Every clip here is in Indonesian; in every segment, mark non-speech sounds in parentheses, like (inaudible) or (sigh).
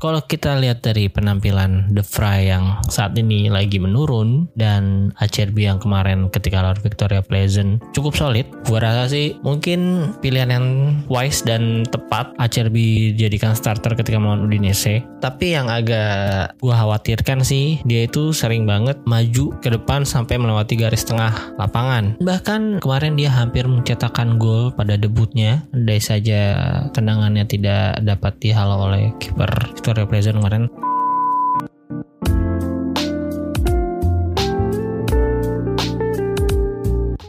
Kalau kita lihat dari penampilan The Fry yang saat ini lagi menurun dan Acerbi yang kemarin ketika lawan Victoria Pleasant cukup solid, gua rasa sih mungkin pilihan yang wise dan tepat Acerbi jadikan starter ketika melawan Udinese. Tapi yang agak gua khawatirkan sih dia itu sering banget maju ke depan sampai melewati garis tengah lapangan. Bahkan kemarin dia hampir mencetakkan gol pada debutnya, andai saja tendangannya tidak dapat dihalau oleh kiper Pleasant kemarin.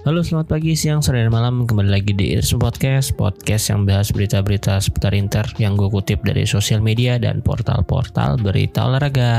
Halo selamat pagi, siang, sore, dan malam Kembali lagi di Irsun Podcast Podcast yang bahas berita-berita seputar Inter Yang gue kutip dari sosial media dan portal-portal berita olahraga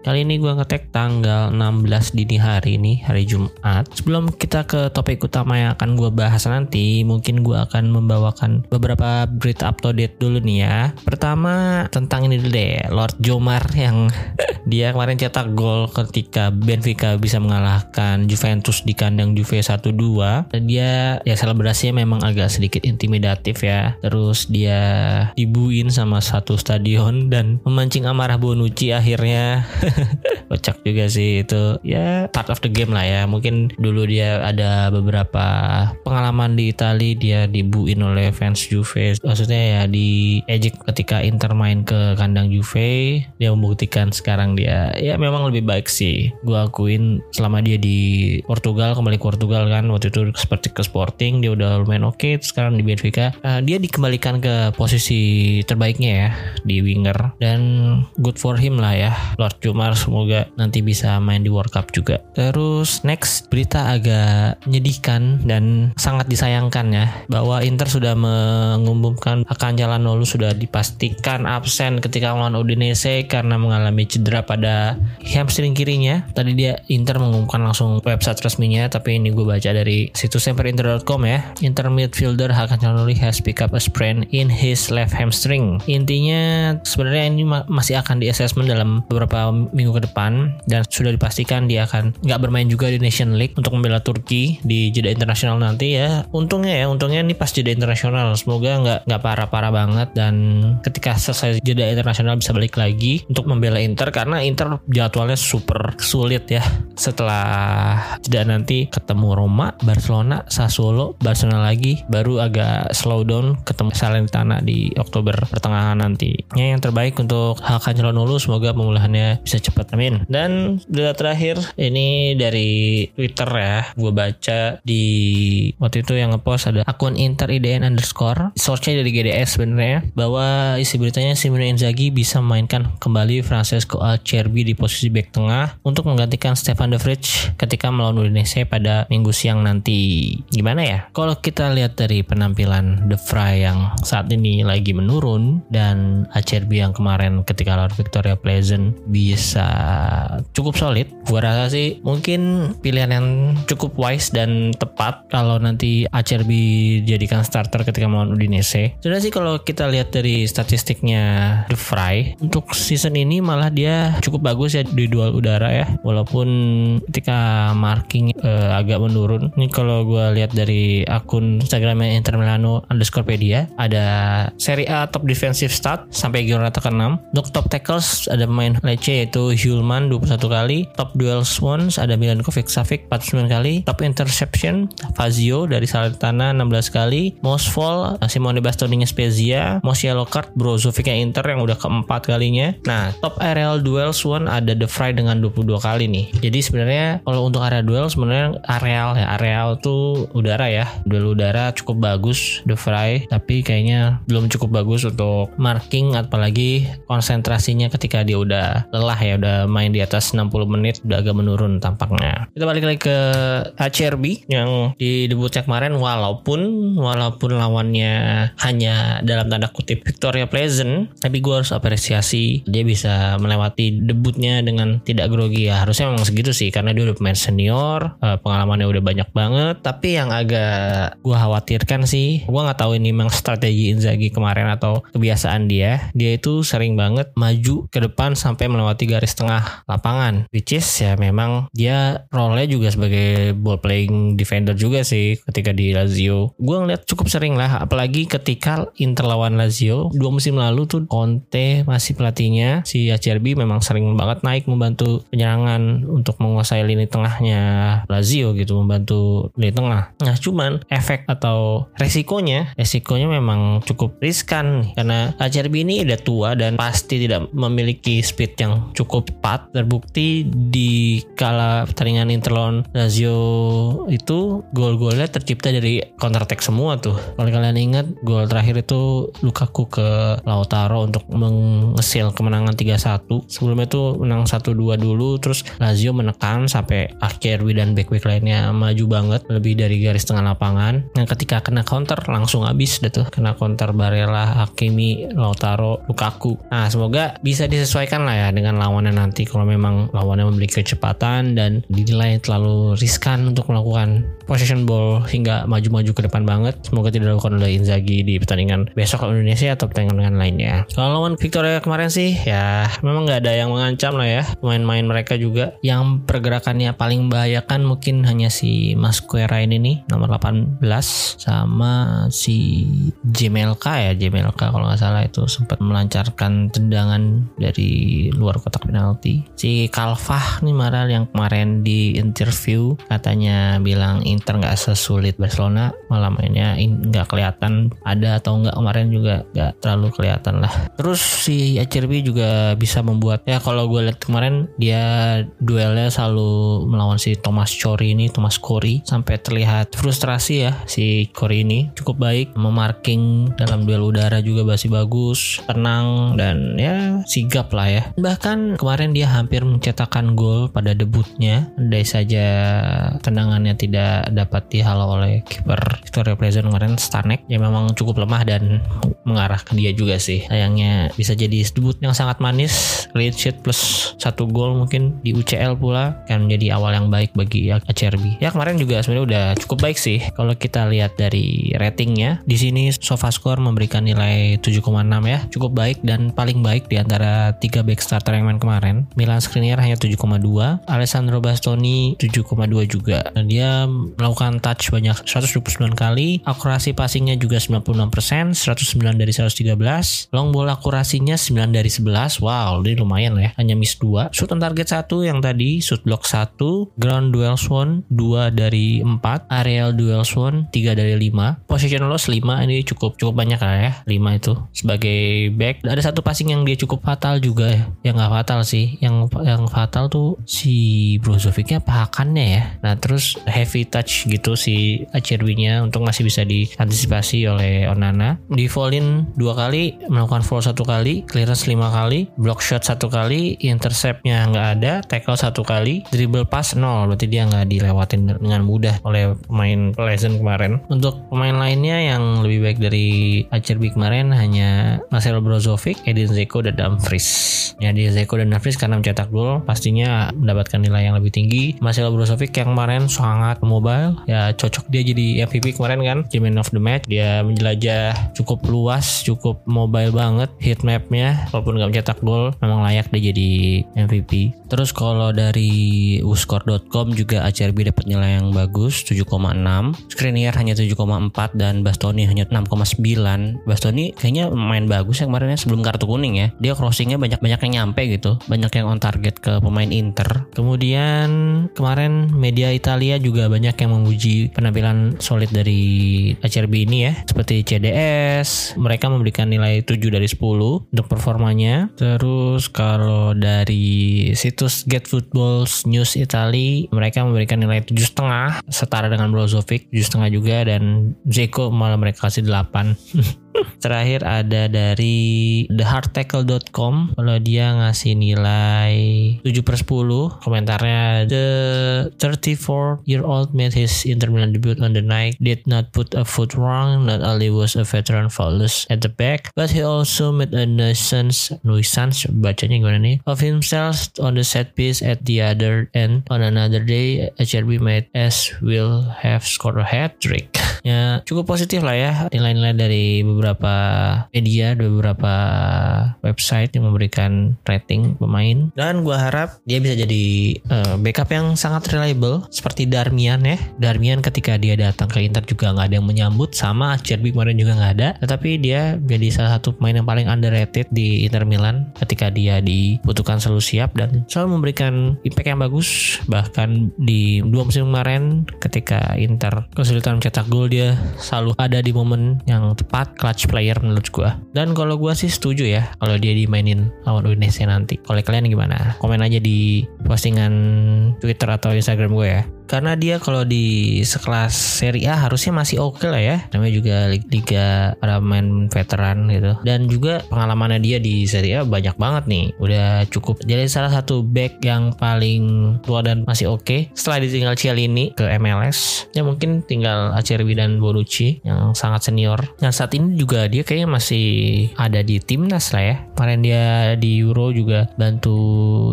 Kali ini gue ngetek tanggal 16 dini hari ini, hari Jumat. Sebelum kita ke topik utama yang akan gue bahas nanti, mungkin gue akan membawakan beberapa berita up to date dulu nih ya. Pertama tentang ini dulu deh, Lord Jomar yang (laughs) dia kemarin cetak gol ketika Benfica bisa mengalahkan Juventus di kandang Juve 1-2. Dia ya selebrasinya memang agak sedikit intimidatif ya. Terus dia dibuin sama satu stadion dan memancing amarah Bonucci akhirnya. (laughs) Kocak juga sih itu. Ya part of the game lah ya. Mungkin dulu dia ada beberapa pengalaman di Italia dia dibuin oleh fans Juve. Maksudnya ya di ejek ketika Inter main ke kandang Juve dia membuktikan sekarang dia ya memang lebih baik sih. Gue akuin selama dia di Portugal kembali ke Portugal kan waktu itu seperti ke Sporting dia udah lumayan oke okay, sekarang di Benfica uh, dia dikembalikan ke posisi terbaiknya ya di winger dan good for him lah ya Lord Jumar semoga nanti bisa main di World Cup juga. Terus next berita agak menyedihkan dan sangat disayangkan ya bahwa Inter sudah mengumumkan akan jalan Nolu sudah dipastikan absen ketika melawan Udinese karena mengalami cedera pada hamstring kirinya. Tadi dia Inter mengumumkan langsung website resminya tapi ini gue baca dari situs semperinter.com ya. Inter midfielder Hakan Calhanoglu has pick up a sprain in his left hamstring. Intinya sebenarnya ini masih akan di assessment dalam beberapa minggu ke depan dan sudah dipastikan dia akan nggak bermain juga di Nation League untuk membela Turki di jeda internasional nanti ya. Untungnya ya, untungnya ini pas jeda internasional. Semoga nggak nggak parah-parah banget dan ketika selesai jeda internasional bisa balik lagi untuk membela Inter karena Inter jadwalnya super sulit ya. Setelah jeda nanti ketemu Roma, Barcelona, Sassuolo, Barcelona lagi, baru agak slow down ketemu Salernitana di Oktober pertengahan nanti. Ya, yang terbaik untuk Hakan Calhanoglu semoga pemulihannya bisa cepat. Amin. Dan berita terakhir ini dari Twitter ya. Gue baca di waktu itu yang ngepost ada akun Inter IDN underscore. Source-nya dari GDS sebenarnya. Bahwa isi beritanya Simone Inzaghi bisa memainkan kembali Francesco Acerbi di posisi back tengah untuk menggantikan Stefan De Vrij ketika melawan Udinese pada minggu siang nanti gimana ya kalau kita lihat dari penampilan The Fry yang saat ini lagi menurun dan Acerbi yang kemarin ketika lawan Victoria Pleasant bisa cukup solid. Gua rasa sih mungkin pilihan yang cukup wise dan tepat kalau nanti Acerbi jadikan starter ketika melawan Udinese. Sudah sih kalau kita lihat dari statistiknya The Fry untuk season ini malah dia cukup bagus ya di dual udara ya. Walaupun ketika marking uh, agak menurun. Ini kalau gue lihat dari akun Instagramnya Inter Milano underscorepedia ada Serie A top defensive stat sampai Giornata ke-6. Untuk top tackles ada pemain Lecce yaitu Hulman 21 kali, top duel Swans ada Milankovic Savic 49 kali, top interception Fazio dari Salernitana 16 kali, most fall Simone Bastoni Spezia, most yellow card Brozovic yang Inter yang udah keempat kalinya. Nah, top aerial duel Swan ada The Fry dengan 22 kali nih. Jadi sebenarnya kalau untuk area duel sebenarnya areal areal tuh udara ya. Duel udara cukup bagus The Fry, tapi kayaknya belum cukup bagus untuk marking apalagi konsentrasinya ketika dia udah lelah ya, udah main di atas 60 menit udah agak menurun tampaknya. Kita balik lagi ke HRB yang di debutnya kemarin walaupun walaupun lawannya hanya dalam tanda kutip Victoria Pleasant, tapi gue harus apresiasi dia bisa melewati debutnya dengan tidak grogi ya. Harusnya memang segitu sih karena dia udah pemain senior, eh, pengalamannya udah banyak banget. Tapi yang agak gue khawatirkan sih, gue nggak tahu ini memang strategi Inzaghi kemarin atau kebiasaan dia. Dia itu sering banget maju ke depan sampai melewati garis tengah lapangan. Which is ya memang dia role-nya juga sebagai ball playing defender juga sih ketika di Lazio. Gue ngeliat cukup sering lah, apalagi ketika Inter lawan Lazio dua musim lalu tuh Conte masih pelatihnya si ACRB memang sering banget naik membantu penyerangan untuk menguasai lini tengahnya Lazio gitu membantu lini tengah. Nah cuman efek atau resikonya resikonya memang cukup riskan karena ACRB ini udah tua dan pasti tidak memiliki speed yang cukup cepat terbukti di kala pertandingan Inter lawan Lazio itu gol-golnya tercipta dari counter attack semua tuh. Kalau kalian ingat gol terakhir itu Lukaku ke Lautaro untuk mengesil kemenangan 3-1. Sebelumnya itu menang 1-2 dulu terus Lazio menekan sampai Acerbi dan back-back lainnya maju banget lebih dari garis tengah lapangan. Yang ketika kena counter langsung habis deh tuh. Kena counter Barella, Hakimi, Lautaro, Lukaku. Nah, semoga bisa disesuaikan lah ya dengan lawannya nanti kalau memang lawannya memiliki kecepatan dan dinilai terlalu riskan untuk melakukan possession ball hingga maju-maju ke depan banget. Semoga tidak dilakukan oleh Inzaghi di pertandingan besok Indonesia atau pertandingan lainnya. Kalau lawan Victoria kemarin sih ya memang nggak ada yang mengancam lah ya. Main-main mereka juga yang pergerakannya paling membahayakan mungkin hanya si Masquera ini nih nomor 18 sama si Jemelka ya Jemelka kalau nggak salah itu sempat melancarkan tendangan dari luar kotak penalti. Si Kalfah nih Maral yang kemarin di interview katanya bilang Inter nggak sesulit Barcelona malam mainnya nggak kelihatan ada atau nggak. Kemarin juga nggak terlalu kelihatan lah. Terus si Acerbi juga bisa membuat ya kalau gue lihat kemarin dia duelnya selalu melawan si Thomas Cori ini Thomas Corey sampai terlihat frustrasi ya si Corey ini cukup baik memarking dalam duel udara juga masih bagus tenang dan ya sigap lah ya. Bahkan kemarin dia hampir mencetakkan gol pada debutnya. Andai saja tendangannya tidak dapat dihalau oleh kiper Victoria Pleasant kemarin Stanek ya memang cukup lemah dan mengarah ke dia juga sih. Sayangnya bisa jadi debut yang sangat manis. Clean sheet plus satu gol mungkin di UCL pula kan menjadi awal yang baik bagi ACRB ya kemarin juga sebenarnya udah cukup baik sih. Kalau kita lihat dari ratingnya di sini SofaScore memberikan nilai 7,6 ya. Cukup baik dan paling baik di antara tiga back starter yang main kemarin. Milan Skriniar hanya 7,2 Alessandro Bastoni 7,2 juga. Dan dia melakukan touch banyak 129 kali. Akurasi passingnya juga 96% 109 dari 113 long ball akurasinya 9 dari 11 wow ini lumayan lah ya. Hanya miss 2 shoot on target 1 yang tadi shoot block 1 ground duels won 2 dari 4 aerial duels won 3 dari 5 position loss 5 ini cukup cukup banyak lah ya 5 itu. Sebagai back ada satu passing yang dia cukup fatal juga ya. Yang nggak fatal sih yang yang fatal tuh si Brozovicnya pahakannya ya. Nah terus heavy touch gitu si Acerbi-nya untuk masih bisa diantisipasi oleh Onana. Di fallin dua kali melakukan fall satu kali clearance lima kali block shot satu kali interceptnya nggak ada tackle satu kali dribble pass nol. Berarti dia nggak dilewatin dengan mudah oleh pemain Pleasant kemarin. Untuk pemain lainnya yang lebih baik dari Acerbi kemarin hanya Marcel Brozovic Edin Zeko dan Dumfries. Ya di Zeko dan Dumfries karena mencetak gol pastinya mendapatkan nilai yang lebih tinggi. Marcel Brozovic yang kemarin sangat mobile. Ya cocok dia jadi MVP kemarin kan. Man of the match. Dia menjelajah cukup luas cukup mobile banget hit mapnya. Walaupun nggak mencetak gol memang layak dia jadi MVP terus kalau dari uscore.com juga ACRB dapat nilai yang bagus 7,6 Skriniar hanya 7,4 dan Bastoni hanya 6,9 Bastoni kayaknya main bagus ya kemarin ya sebelum kartu kuning ya. Dia crossingnya banyak-banyak yang nyampe gitu. Banyak yang on target ke pemain Inter. Kemudian kemarin media Italia juga banyak yang memuji penampilan solid dari ACRB ini ya. Seperti CDS mereka memberikan nilai 7 dari 10 untuk performanya. Terus kalau dari situs Get Football News Italy mereka memberikan nilai tujuh setengah setara dengan Brozovic tujuh setengah juga dan Zeko malah mereka kasih 8 (laughs) Terakhir ada dari thehardtackle.com kalau dia ngasih nilai 7 per 10 komentarnya the 34 year old made his Inter debut on the night did not put a foot wrong not only was a veteran flawless at the back but he also made a nuisance nuisance bacanya gimana nih? Of himself on the set piece at the other end on another day HRB made as will have scored a hat trick (laughs) ya cukup positif lah ya nilai-nilai dari beberapa media beberapa website yang memberikan rating pemain. Dan gua harap dia bisa jadi uh, backup yang sangat reliable seperti Darmian ya. Darmian ketika dia datang ke Inter juga nggak ada yang menyambut sama Acerbi kemarin juga nggak ada. Tetapi dia jadi salah satu pemain yang paling underrated di Inter Milan ketika dia dibutuhkan selalu siap dan selalu memberikan impact yang bagus. Bahkan di dua musim kemarin ketika Inter kesulitan mencetak gol dia selalu ada di momen yang tepat clutch player menurut gua. Dan kalau gua sih setuju ya kalau dia dimainin lawan Udinese nanti. Kalau kalian gimana? Komen aja di postingan Twitter atau Instagram gue ya karena dia kalau di sekelas Serie A harusnya masih oke okay lah ya. Namanya juga liga para main veteran gitu. Dan juga pengalamannya dia di Serie A banyak banget nih. Udah cukup jadi salah satu back yang paling tua dan masih oke. Okay. setelah ditinggal Cialini ke MLS ya mungkin tinggal Acerbi dan Bonucci yang sangat senior. Yang saat ini juga dia kayaknya masih ada di timnas lah ya. Kemarin dia di Euro juga bantu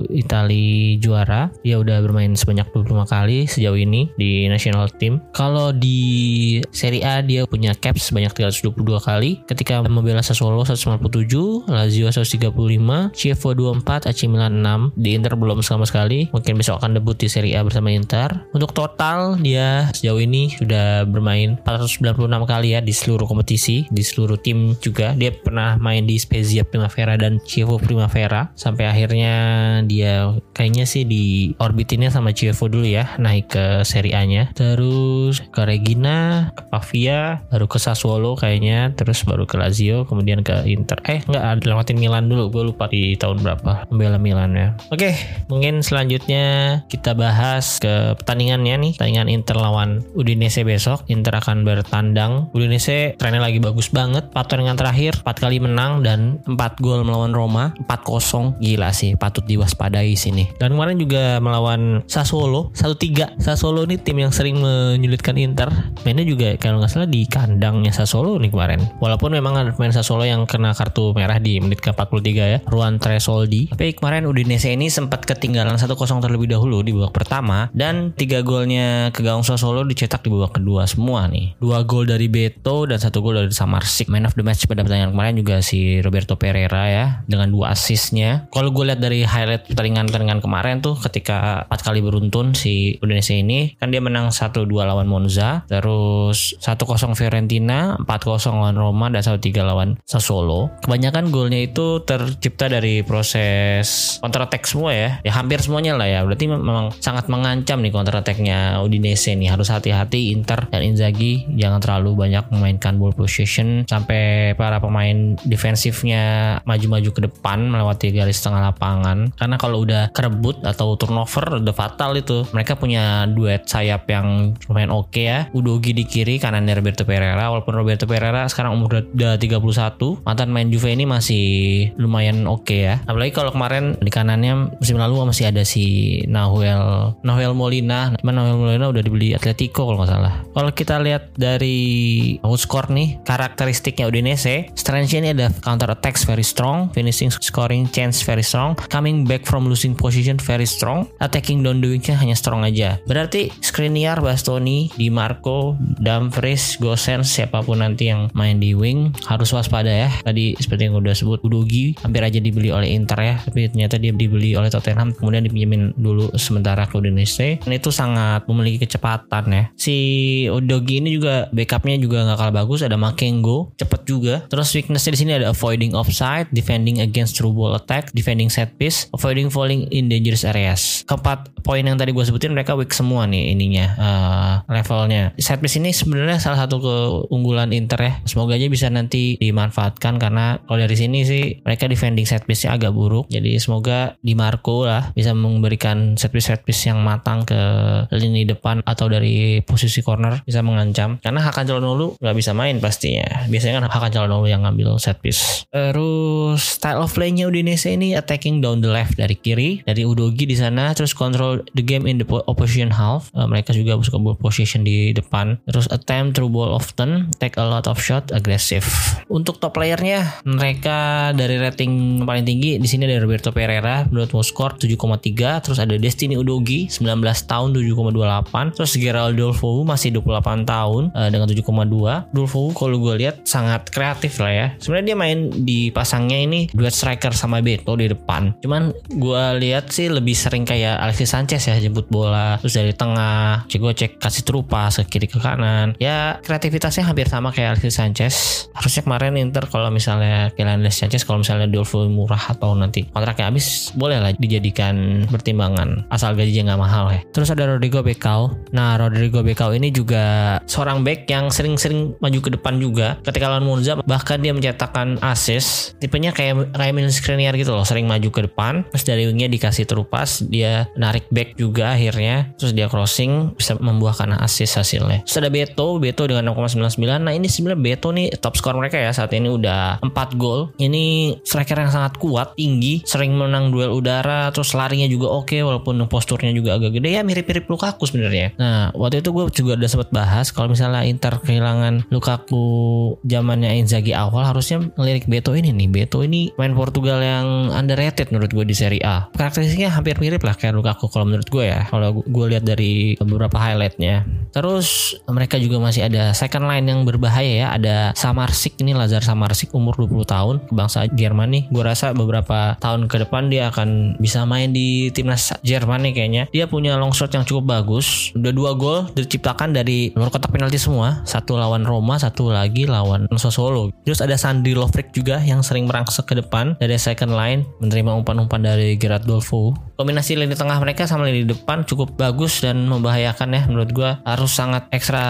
Italia juara. Dia udah bermain sebanyak 25 kali sejak sejauh ini di national team. Kalau di Serie A dia punya caps sebanyak 322 kali ketika membela Sassuolo 157, Lazio 135, Chievo 24, AC Milan 6. Di Inter belum sama sekali. Mungkin besok akan debut di Serie A bersama Inter. Untuk total dia sejauh ini sudah bermain 496 kali ya di seluruh kompetisi, di seluruh tim juga. Dia pernah main di Spezia Primavera dan Chievo Primavera sampai akhirnya dia kayaknya sih di orbitinnya sama Chievo dulu ya naik ke Serie A-nya. Terus ke Regina, ke Pavia, baru ke Sassuolo kayaknya, terus baru ke Lazio, kemudian ke Inter. Eh, nggak ada lewatin Milan dulu. Gue lupa di tahun berapa membela Milan ya. Oke, mungkin selanjutnya kita bahas ke pertandingannya nih. Pertandingan Inter lawan Udinese besok. Inter akan bertandang. Udinese trennya lagi bagus banget. 4 pertandingan terakhir 4 kali menang dan 4 gol melawan Roma. 4-0. Gila sih, patut diwaspadai sini. Dan kemarin juga melawan Sassuolo 1-3 Sassuolo ini tim yang sering menyulitkan Inter. Mainnya juga kalau nggak salah di kandangnya Sassuolo nih kemarin. Walaupun memang ada pemain Sassuolo yang kena kartu merah di menit ke-43 ya, Ruan Tresoldi. Tapi kemarin Udinese ini sempat ketinggalan 1-0 terlebih dahulu di babak pertama dan tiga golnya ke gawang Sassuolo dicetak di babak kedua semua nih. Dua gol dari Beto dan satu gol dari Samarsik. Man of the match pada pertandingan kemarin juga si Roberto Pereira ya dengan dua assistnya. Kalau gue lihat dari highlight pertandingan-pertandingan kemarin tuh ketika empat kali beruntun si Udinese ini kan dia menang 1-2 lawan Monza, terus 1-0 Fiorentina, 4-0 lawan Roma dan 1-3 lawan Sassuolo. Kebanyakan golnya itu tercipta dari proses counter attack semua ya. Ya hampir semuanya lah ya. Berarti memang sangat mengancam nih counter attacknya Udinese nih. Harus hati-hati Inter dan Inzaghi jangan terlalu banyak memainkan ball possession sampai para pemain defensifnya maju-maju ke depan melewati garis tengah lapangan. Karena kalau udah kerebut atau turnover udah fatal itu. Mereka punya duet sayap yang lumayan oke okay ya. Udogi di kiri, kanannya Roberto Pereira. Walaupun Roberto Pereira sekarang umur udah 31, mantan main Juve ini masih lumayan oke okay ya. Apalagi kalau kemarin di kanannya musim lalu masih ada si Nahuel Nahuel Molina. Cuman Nahuel Molina udah dibeli Atletico kalau nggak salah. Kalau kita lihat dari score nih, karakteristiknya Udinese, strength ini ada counter attacks very strong, finishing scoring chance very strong, coming back from losing position very strong, attacking down doingnya hanya strong aja. Berarti Skriniar, Bastoni, Di Marco, Dumfries, Gosens, siapa pun nanti yang main di wing harus waspada ya. Tadi seperti yang udah sebut Udogi hampir aja dibeli oleh Inter ya, tapi ternyata dia dibeli oleh Tottenham kemudian dipinjemin dulu sementara ke Udinese. Dan itu sangat memiliki kecepatan ya. Si Udogi ini juga backupnya juga nggak kalah bagus, ada Makengo, cepet juga. Terus weaknessnya di sini ada avoiding offside, defending against through ball attack, defending set piece, avoiding falling in dangerous areas. Keempat poin yang tadi gue sebutin mereka weak semua nih ininya uh, levelnya. Set piece ini sebenarnya salah satu keunggulan Inter ya. Semoga aja bisa nanti dimanfaatkan karena kalau dari sini sih mereka defending set piece-nya agak buruk. Jadi semoga di Marco lah bisa memberikan set piece set piece yang matang ke lini depan atau dari posisi corner bisa mengancam. Karena Hakan Calhanoglu nggak bisa main pastinya. Biasanya kan Hakan Calhanoglu yang ngambil set piece. Terus style of play-nya Udinese ini attacking down the left dari kiri dari Udogi di sana terus control the game in the opposition half. Uh, mereka juga suka ball position di depan. Terus attempt through ball often, take a lot of shot, aggressive. Untuk top playernya mereka dari rating paling tinggi di sini ada Roberto Pereira menurut score 7,3 terus ada Destiny Udogi 19 tahun 7,28 terus Geraldo Dolfo masih 28 tahun uh, dengan 7,2 Dolfo kalau gue lihat sangat kreatif lah ya sebenarnya dia main di pasangnya ini duet striker sama Beto di depan cuman gue lihat sih lebih sering kayak Alexis Sanchez ya jemput bola terus dari tengah cek cek kasih terupas ke kiri ke kanan. Ya kreativitasnya hampir sama kayak Alexis Sanchez. Harusnya kemarin Inter kalau misalnya Kylian Sanchez kalau misalnya Dolfo murah atau nanti kontraknya habis boleh lah dijadikan pertimbangan. Asal gajinya nggak mahal ya terus ada Rodrigo Becao nah Rodrigo Becao ini juga seorang back yang sering-sering maju ke depan juga. Ketika lawan Monza bahkan dia mencetakkan assist. Tipenya kayak Milan Skriniar gitu loh sering maju ke depan. Terus dari wingnya dikasih terupas dia narik back juga akhirnya. Terus dia crossing bisa membuahkan assist hasilnya. Terus ada Beto Beto dengan 6,99 nah ini sebenarnya Beto nih top skor mereka ya saat ini udah 4 gol. Ini striker yang sangat kuat tinggi sering menang duel udara terus larinya juga oke walaupun posturnya juga agak gede. Ya mirip-mirip Lukaku sebenarnya. Nah waktu itu gue juga udah sempat bahas kalau misalnya Inter kehilangan Lukaku zamannya Inzaghi awal harusnya ngelirik Beto ini nih. Beto ini main Portugal yang underrated menurut gue di Serie A. Karakteristiknya hampir mirip lah kayak Lukaku kalau menurut gue ya. Kalau gue lihat dari beberapa highlightnya. Terus mereka juga masih ada second line yang berbahaya ya. Ada Samarsik ini Lazar Samarsik umur 20 tahun bangsa Jerman nih. Gue rasa beberapa tahun ke depan dia akan bisa main di timnas Jerman nih kayaknya. Dia punya long shot yang cukup bagus. Udah dua gol diciptakan dari luar kotak penalti semua. Satu lawan Roma satu lagi lawan Sassuolo. Terus ada Sandri Lovric juga yang sering merangsek ke depan dari second line menerima umpan-umpan dari Gerard Dolfo. Kombinasi lini tengah mereka sama lini depan cukup bagus dan membahayakan ya menurut gue harus sangat ekstra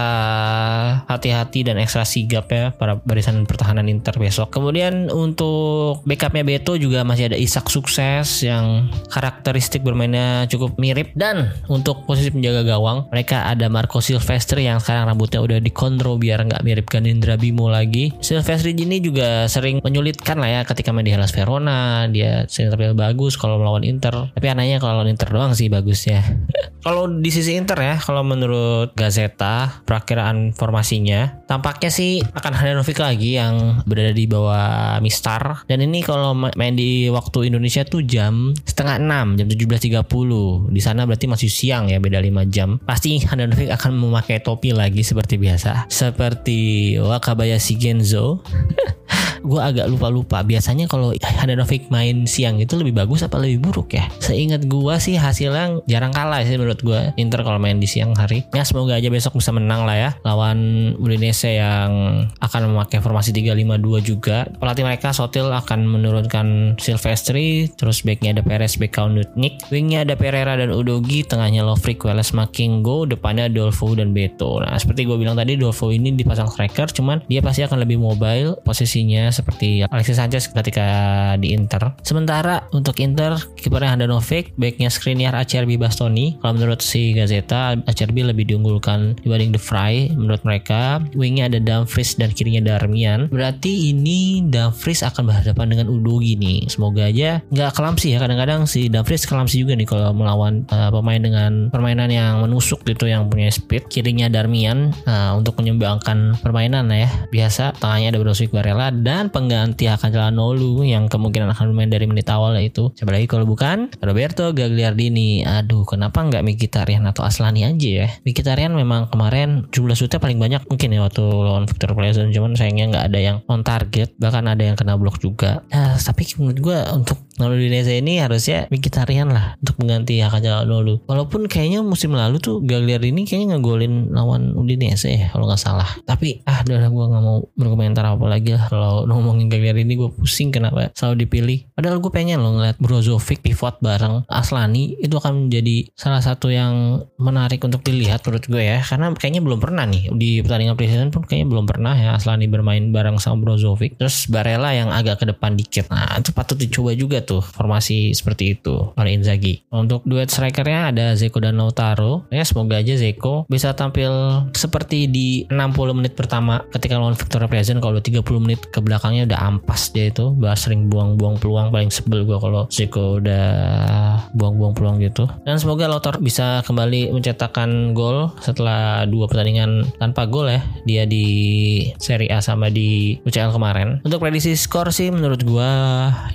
hati-hati dan ekstra sigap ya para barisan pertahanan Inter besok kemudian untuk backupnya Beto juga masih ada Isak Sukses yang karakteristik bermainnya cukup mirip dan untuk posisi penjaga gawang mereka ada Marco Silvestri yang sekarang rambutnya udah dikondro biar nggak mirip Ganindra Bimo lagi. Silvestri ini juga sering menyulitkan lah ya ketika main di Hellas Verona. Dia sering tampil bagus kalau melawan Inter. Tapi anehnya kalau lawan Inter doang sih bagusnya. (laughs) kalau di sisi Inter ya, kalau menurut Gazeta perakiraan formasinya tampaknya sih akan Handanovic lagi yang berada di bawah Mistar. Dan ini kalau main di waktu Indonesia tuh jam setengah 6 jam 17.30 di sana berarti masih siang ya beda 5 jam pasti Handanovic akan memakai topi lagi seperti biasa. Seperti Wakabayashi Genzo. (laughs) gue agak lupa-lupa. Biasanya kalau Handanovic main siang itu lebih bagus apa lebih buruk ya? Seingat gue sih hasilnya jarang kalah sih menurut gue. Inter kalau main di siang hari. Ya semoga aja besok bisa menang lah ya. Lawan Udinese yang akan memakai formasi 3-5-2 juga. Pelatih mereka Sotil akan menurunkan Silvestri. Terus backnya ada Perez, Bekau, Nutnik. Wingnya ada Pereira dan Udogi. Tengahnya Lovric, Welles, Makingo. Depannya Dolfo dan Beto. Nah seperti gue bilang tadi Dolfo ini dipasang striker. Cuman dia pasti akan lebih mobile posisinya seperti Alexis Sanchez ketika di Inter. Sementara untuk Inter kipernya Handanovic, backnya Skriniar, Acerbi, Bastoni. Kalau menurut si Gazeta, Acerbi lebih diunggulkan dibanding De Vrij menurut mereka. Wingnya ada Dumfries dan kirinya Darmian. Berarti ini Dumfries akan berhadapan dengan Udogi nih. Semoga aja nggak kelamsi ya. Kadang-kadang si Dumfries kelamsi juga nih kalau melawan uh, pemain dengan permainan yang menusuk gitu yang punya speed. Kirinya Darmian uh, untuk menyumbangkan permainan ya. Biasa tengahnya ada Brozovic Barella dan pengganti akan Calhanoglu yang kemungkinan akan bermain dari menit awal yaitu siapa lagi kalau bukan Roberto Gagliardini. Aduh, kenapa nggak Mkhitaryan atau Aslani aja ya? Mkhitaryan memang kemarin jumlah shootnya paling banyak mungkin ya lawan Victor Pleasant cuman sayangnya nggak ada yang on target bahkan ada yang kena blok juga. Nah, tapi menurut gue untuk Kalau Udinese ini harusnya Mkhitaryan lah untuk mengganti Hakan Calhanoglu. Walaupun kayaknya musim lalu tuh Gagliardini ini kayaknya ngegolin lawan Udinese ya kalau nggak salah. Tapi ah udah gue nggak mau berkomentar apa lagi lah kalau ngomongin Gagliardini gue pusing kenapa selalu dipilih. Padahal gue pengen loh ngeliat Brozovic pivot bareng Aslani itu akan menjadi salah satu yang menarik untuk dilihat menurut gue ya karena kayaknya belum pernah nih di pertandingan preseason pun kayaknya belum pernah ya Aslani bermain bareng sama Brozovic. Terus Barella yang agak ke depan dikit. Nah itu patut dicoba juga tuh formasi seperti itu oleh Inzaghi. Untuk duet strikernya ada Zeko dan Lautaro. Ya semoga aja Zeko bisa tampil seperti di 60 menit pertama ketika lawan Victoria Pleasant kalau 30 menit ke belakangnya udah ampas dia itu bahas sering buang-buang peluang paling sebel gue kalau Zeko udah buang-buang peluang gitu dan semoga Lautaro bisa kembali mencetakkan gol setelah dua pertandingan tanpa gol ya dia di Serie A sama di UCL kemarin untuk prediksi skor sih menurut gue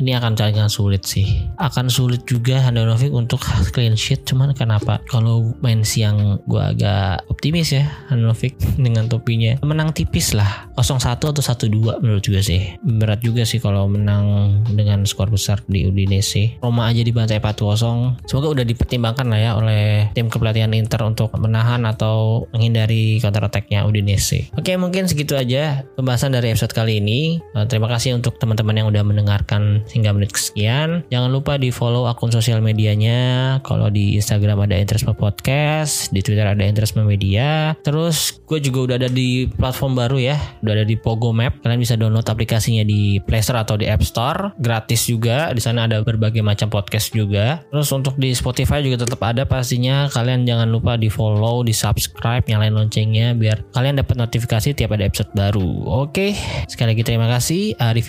ini akan sangat sulit sih. Akan sulit juga Handanovic untuk clean sheet cuman kenapa? Kalau main siang gue agak optimis ya Handanovic (laughs) dengan topinya. Menang tipis lah 0-1 atau 1-2 menurut juga sih. Berat juga sih kalau menang dengan skor besar di Udinese. Roma aja dibantai 4-0 semoga udah dipertimbangkan lah ya oleh tim kepelatihan Inter untuk menahan atau menghindari counter attacknya Udinese. Oke mungkin segitu aja pembahasan dari episode kali ini. Eh, terima kasih untuk teman-teman yang udah mendengarkan hingga menit kesekian jangan lupa di follow akun sosial medianya. Kalau di Instagram ada Interisme Podcast di Twitter ada Interisme Media. Terus gue juga udah ada di platform baru ya udah ada di Pogo Map. Kalian bisa download aplikasinya di Play Store atau di App Store. Gratis juga di sana ada berbagai macam podcast juga. Terus untuk di Spotify juga tetap ada pastinya. Kalian jangan lupa di follow di subscribe nyalain loncengnya biar kalian dapat notifikasi tiap ada episode baru. Oke sekali lagi terima kasih. Arif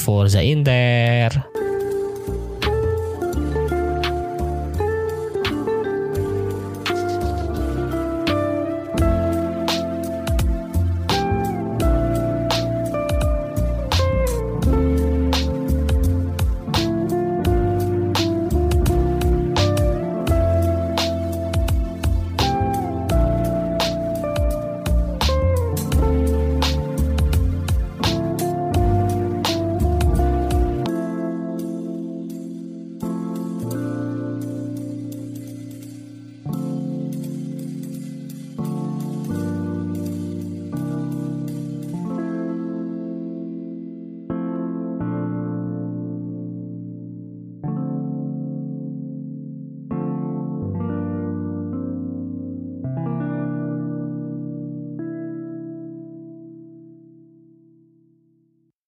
Forza Inter